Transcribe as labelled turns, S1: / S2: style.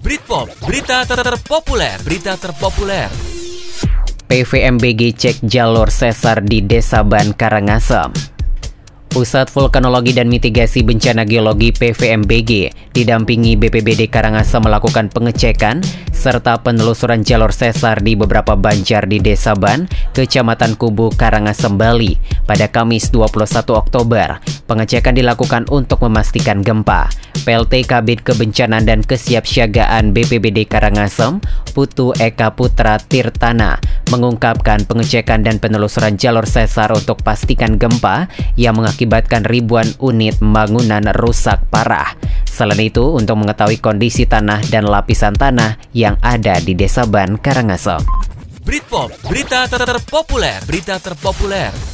S1: Britpop, berita ter terpopuler, berita terpopuler.
S2: PVMBG cek jalur sesar di Desa Ban Karangasem. Pusat Vulkanologi dan Mitigasi Bencana Geologi PVMBG didampingi BPBD Karangasem melakukan pengecekan serta penelusuran jalur sesar di beberapa banjar di Desa Ban, Kecamatan Kubu, Karangasem, Bali pada Kamis 21 Oktober. Pengecekan dilakukan untuk memastikan gempa. PLT Kabit Kebencanaan dan Kesiapsiagaan BPBD Karangasem, Putu Eka Putra Tirtana, mengungkapkan pengecekan dan penelusuran jalur sesar untuk pastikan gempa yang mengakibatkan ribuan unit bangunan rusak parah. Selain itu, untuk mengetahui kondisi tanah dan lapisan tanah yang ada di Desa Ban Karangasem.
S1: Britpop, berita ter terpopuler, berita terpopuler.